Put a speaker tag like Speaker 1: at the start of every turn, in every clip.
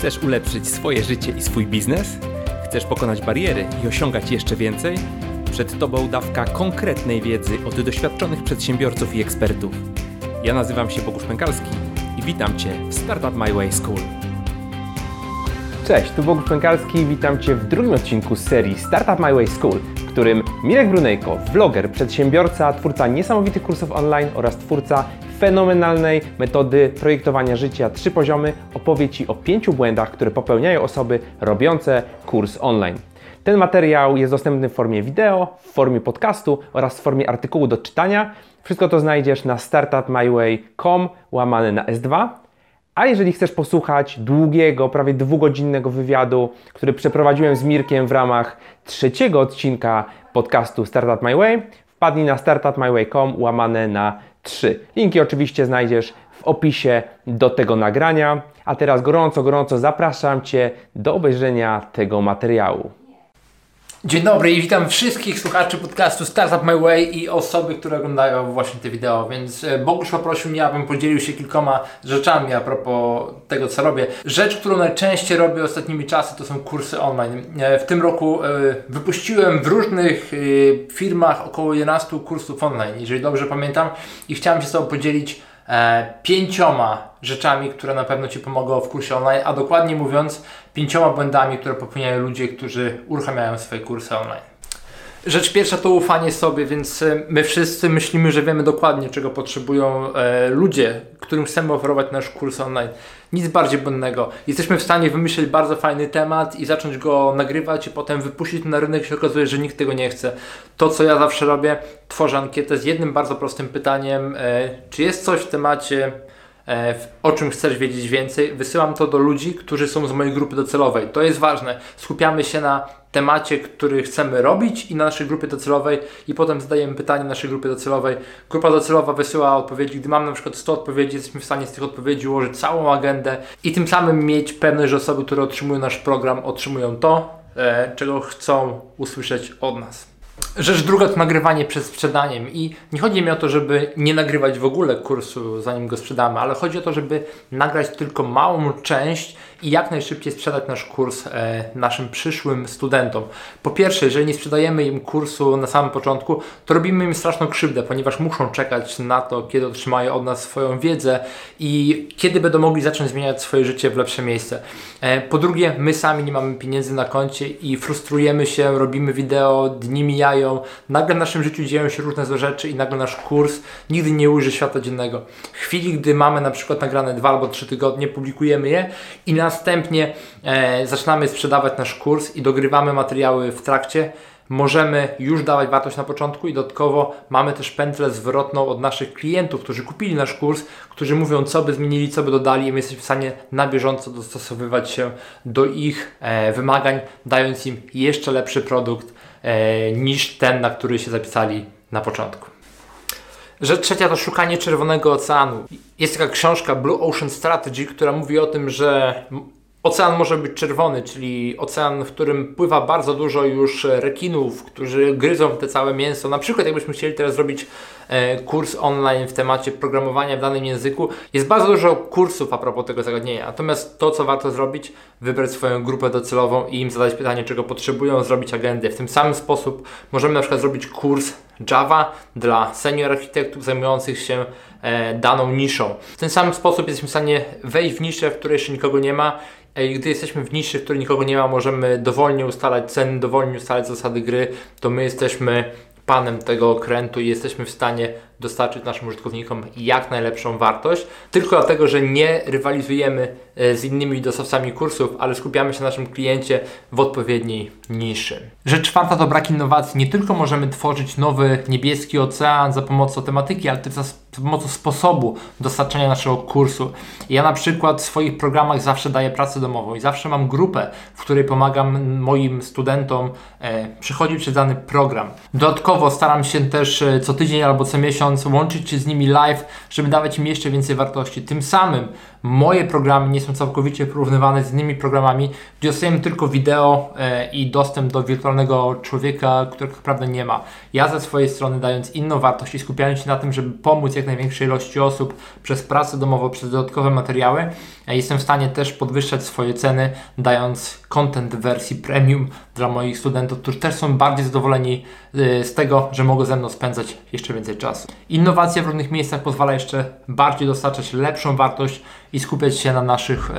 Speaker 1: Chcesz ulepszyć swoje życie i swój biznes? Chcesz pokonać bariery i osiągać jeszcze więcej? Przed Tobą dawka konkretnej wiedzy od doświadczonych przedsiębiorców i ekspertów. Ja nazywam się Bogusz Pękalski i witam Cię w Startup My Way School. Cześć, tu Bogusz Pękalski witam Cię w drugim odcinku serii Startup My Way School, w którym Mirek Brunejko, vloger, przedsiębiorca, twórca niesamowitych kursów online oraz twórca fenomenalnej metody projektowania życia trzy poziomy opowie Ci o pięciu błędach, które popełniają osoby robiące kurs online. Ten materiał jest dostępny w formie wideo, w formie podcastu oraz w formie artykułu do czytania. Wszystko to znajdziesz na startupmyway.com łamane na S2. A jeżeli chcesz posłuchać długiego, prawie dwugodzinnego wywiadu, który przeprowadziłem z Mirkiem w ramach trzeciego odcinka podcastu Startup My Way, wpadnij na startupmyway.com łamane na 3. Linki oczywiście znajdziesz w opisie do tego nagrania. A teraz gorąco, gorąco zapraszam Cię do obejrzenia tego materiału.
Speaker 2: Dzień dobry i witam wszystkich słuchaczy podcastu Startup My Way i osoby, które oglądają właśnie te wideo. Więc e, Bogusz poprosił mnie, abym podzielił się kilkoma rzeczami a propos tego, co robię. Rzecz, którą najczęściej robię ostatnimi czasy, to są kursy online. E, w tym roku e, wypuściłem w różnych firmach około 11 kursów online, jeżeli dobrze pamiętam, i chciałem się z Tobą podzielić pięcioma rzeczami, które na pewno Ci pomogą w kursie online, a dokładnie mówiąc, pięcioma błędami, które popełniają ludzie, którzy uruchamiają swoje kursy online. Rzecz pierwsza to ufanie sobie, więc e, my wszyscy myślimy, że wiemy dokładnie, czego potrzebują e, ludzie, którym chcemy oferować nasz kurs online. Nic bardziej błędnego. Jesteśmy w stanie wymyślić bardzo fajny temat i zacząć go nagrywać i potem wypuścić na rynek się okazuje, że nikt tego nie chce. To, co ja zawsze robię, tworzę ankietę z jednym bardzo prostym pytaniem, e, czy jest coś w temacie o czym chcesz wiedzieć więcej, wysyłam to do ludzi, którzy są z mojej grupy docelowej. To jest ważne. Skupiamy się na temacie, który chcemy robić i na naszej grupie docelowej i potem zadajemy pytanie naszej grupie docelowej. Grupa docelowa wysyła odpowiedzi. Gdy mam na przykład 100 odpowiedzi, jesteśmy w stanie z tych odpowiedzi ułożyć całą agendę i tym samym mieć pewność, że osoby, które otrzymują nasz program, otrzymują to, e, czego chcą usłyszeć od nas. Rzecz druga to nagrywanie przed sprzedaniem i nie chodzi mi o to, żeby nie nagrywać w ogóle kursu zanim go sprzedamy, ale chodzi o to, żeby nagrać tylko małą część i jak najszybciej sprzedać nasz kurs e, naszym przyszłym studentom. Po pierwsze, jeżeli nie sprzedajemy im kursu na samym początku, to robimy im straszną krzywdę, ponieważ muszą czekać na to, kiedy otrzymają od nas swoją wiedzę i kiedy będą mogli zacząć zmieniać swoje życie w lepsze miejsce. E, po drugie, my sami nie mamy pieniędzy na koncie i frustrujemy się, robimy wideo, dni mijają, nagle w naszym życiu dzieją się różne złe rzeczy i nagle nasz kurs nigdy nie ujrzy światła dziennego. W chwili, gdy mamy na przykład nagrane dwa albo trzy tygodnie, publikujemy je i na następnie e, zaczynamy sprzedawać nasz kurs i dogrywamy materiały w trakcie, możemy już dawać wartość na początku i dodatkowo mamy też pętlę zwrotną od naszych klientów, którzy kupili nasz kurs, którzy mówią, co by zmienili, co by dodali i my jesteśmy w stanie na bieżąco dostosowywać się do ich e, wymagań, dając im jeszcze lepszy produkt niż ten, na który się zapisali na początku. Rzecz trzecia to szukanie czerwonego oceanu. Jest taka książka Blue Ocean Strategy, która mówi o tym, że Ocean może być czerwony, czyli ocean, w którym pływa bardzo dużo już rekinów, którzy gryzą te całe mięso. Na przykład, jakbyśmy chcieli teraz zrobić e, kurs online w temacie programowania w danym języku, jest bardzo dużo kursów a propos tego zagadnienia. Natomiast to, co warto zrobić, wybrać swoją grupę docelową i im zadać pytanie, czego potrzebują, zrobić agendę. W tym samym sposób możemy na przykład zrobić kurs Java dla senior architektów zajmujących się e, daną niszą. W ten sam sposób jesteśmy w stanie wejść w niszę, w której jeszcze nikogo nie ma i gdy jesteśmy w niszy, w której nikogo nie ma, możemy dowolnie ustalać ceny, dowolnie ustalać zasady gry, to my jesteśmy panem tego okrętu i jesteśmy w stanie dostarczyć naszym użytkownikom jak najlepszą wartość, tylko dlatego, że nie rywalizujemy e, z innymi dostawcami kursów, ale skupiamy się na naszym kliencie w odpowiedniej niszy. Rzecz czwarta to brak innowacji. Nie tylko możemy tworzyć nowy niebieski ocean za pomocą tematyki, ale też za pomocą sposobu dostarczania naszego kursu. Ja na przykład w swoich programach zawsze daję pracę domową i zawsze mam grupę, w której pomagam moim studentom e, przechodzić przez dany program. Dodatkowo staram się też e, co tydzień albo co miesiąc miesiąc, łączyć się z nimi live, żeby dawać im jeszcze więcej wartości. Tym samym moje programy nie są całkowicie porównywane z innymi programami, gdzie dostajemy tylko wideo e, i dostęp do wirtualnego człowieka, którego naprawdę nie ma. Ja ze swojej strony dając inną wartość i skupiając się na tym, żeby pomóc jak największej ilości osób przez pracę domową, przez dodatkowe materiały, e, jestem w stanie też podwyższać swoje ceny, dając content w wersji premium dla moich studentów, którzy też są bardziej zadowoleni e, z tego, że mogą ze mną spędzać jeszcze więcej czasu. Innowacja w różnych miejscach pozwala jeszcze bardziej dostarczać lepszą wartość i skupiać się na naszych e,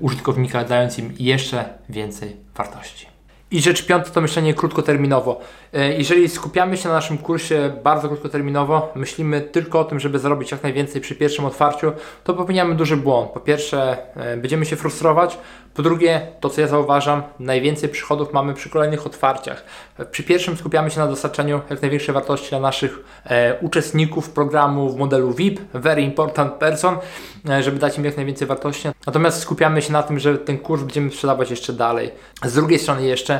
Speaker 2: użytkownikach, dając im jeszcze więcej wartości. I rzecz piąta to myślenie krótkoterminowo. E, jeżeli skupiamy się na naszym kursie bardzo krótkoterminowo, myślimy tylko o tym, żeby zarobić jak najwięcej przy pierwszym otwarciu, to popełniamy duży błąd. Po pierwsze, e, będziemy się frustrować, po drugie, to co ja zauważam, najwięcej przychodów mamy przy kolejnych otwarciach. Przy pierwszym skupiamy się na dostarczaniu jak największej wartości dla naszych e, uczestników programu w modelu VIP, Very Important Person, e, żeby dać im jak najwięcej wartości. Natomiast skupiamy się na tym, że ten kurs będziemy sprzedawać jeszcze dalej. Z drugiej strony jeszcze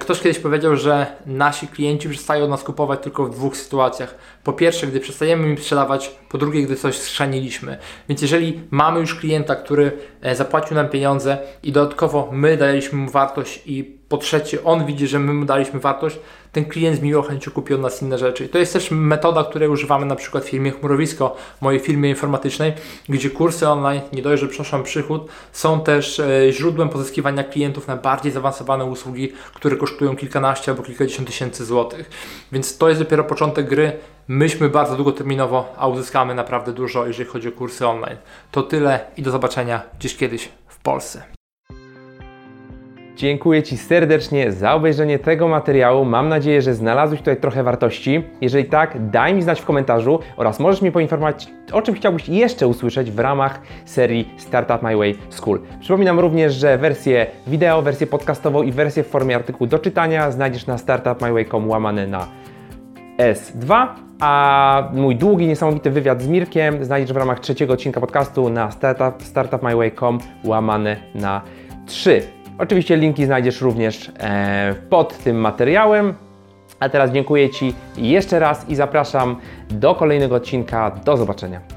Speaker 2: ktoś kiedyś powiedział, że nasi klienci przestają nas kupować tylko w dwóch sytuacjach. Po pierwsze, gdy przestajemy im sprzedawać, po drugie, gdy coś schrzaniliśmy. Więc jeżeli mamy już klienta, który e, zapłacił nam pieniądze i dodatkowo my daliśmy mu wartość i po trzecie on widzi, że my mu daliśmy wartość, ten klient z miłą chęcią kupi od nas inne rzeczy. I to jest też metoda, której używamy na przykład w firmie Chmurowisko, mojej firmie informatycznej, gdzie kursy online, nie dość, że przynoszą przychód, są też e, źródłem pozyskiwania klientów na bardziej zaawansowane usługi, które kosztują kilkanaście albo kilkadziesiąt tysięcy złotych. Więc to jest dopiero początek gry. Myśmy bardzo długoterminowo, a uzyskamy naprawdę dużo, jeżeli chodzi o kursy online. To tyle i do zobaczenia gdzieś kiedyś w Polsce.
Speaker 1: Dziękuję Ci serdecznie za obejrzenie tego materiału. Mam nadzieję, że znalazłeś tutaj trochę wartości. Jeżeli tak, daj mi znać w komentarzu oraz możesz mnie poinformować, o czym chciałbyś jeszcze usłyszeć w ramach serii Startup My Way School. Przypominam również, że wersję wideo, wersję podcastową i wersję w formie artykułu do czytania znajdziesz na startupmyway.com łamane na S2, a mój długi, niesamowity wywiad z Mirkiem znajdziesz w ramach trzeciego odcinka podcastu na startup, startupmyway.com łamane na 3. Oczywiście linki znajdziesz również e, pod tym materiałem. A teraz dziękuję Ci jeszcze raz i zapraszam do kolejnego odcinka. Do zobaczenia.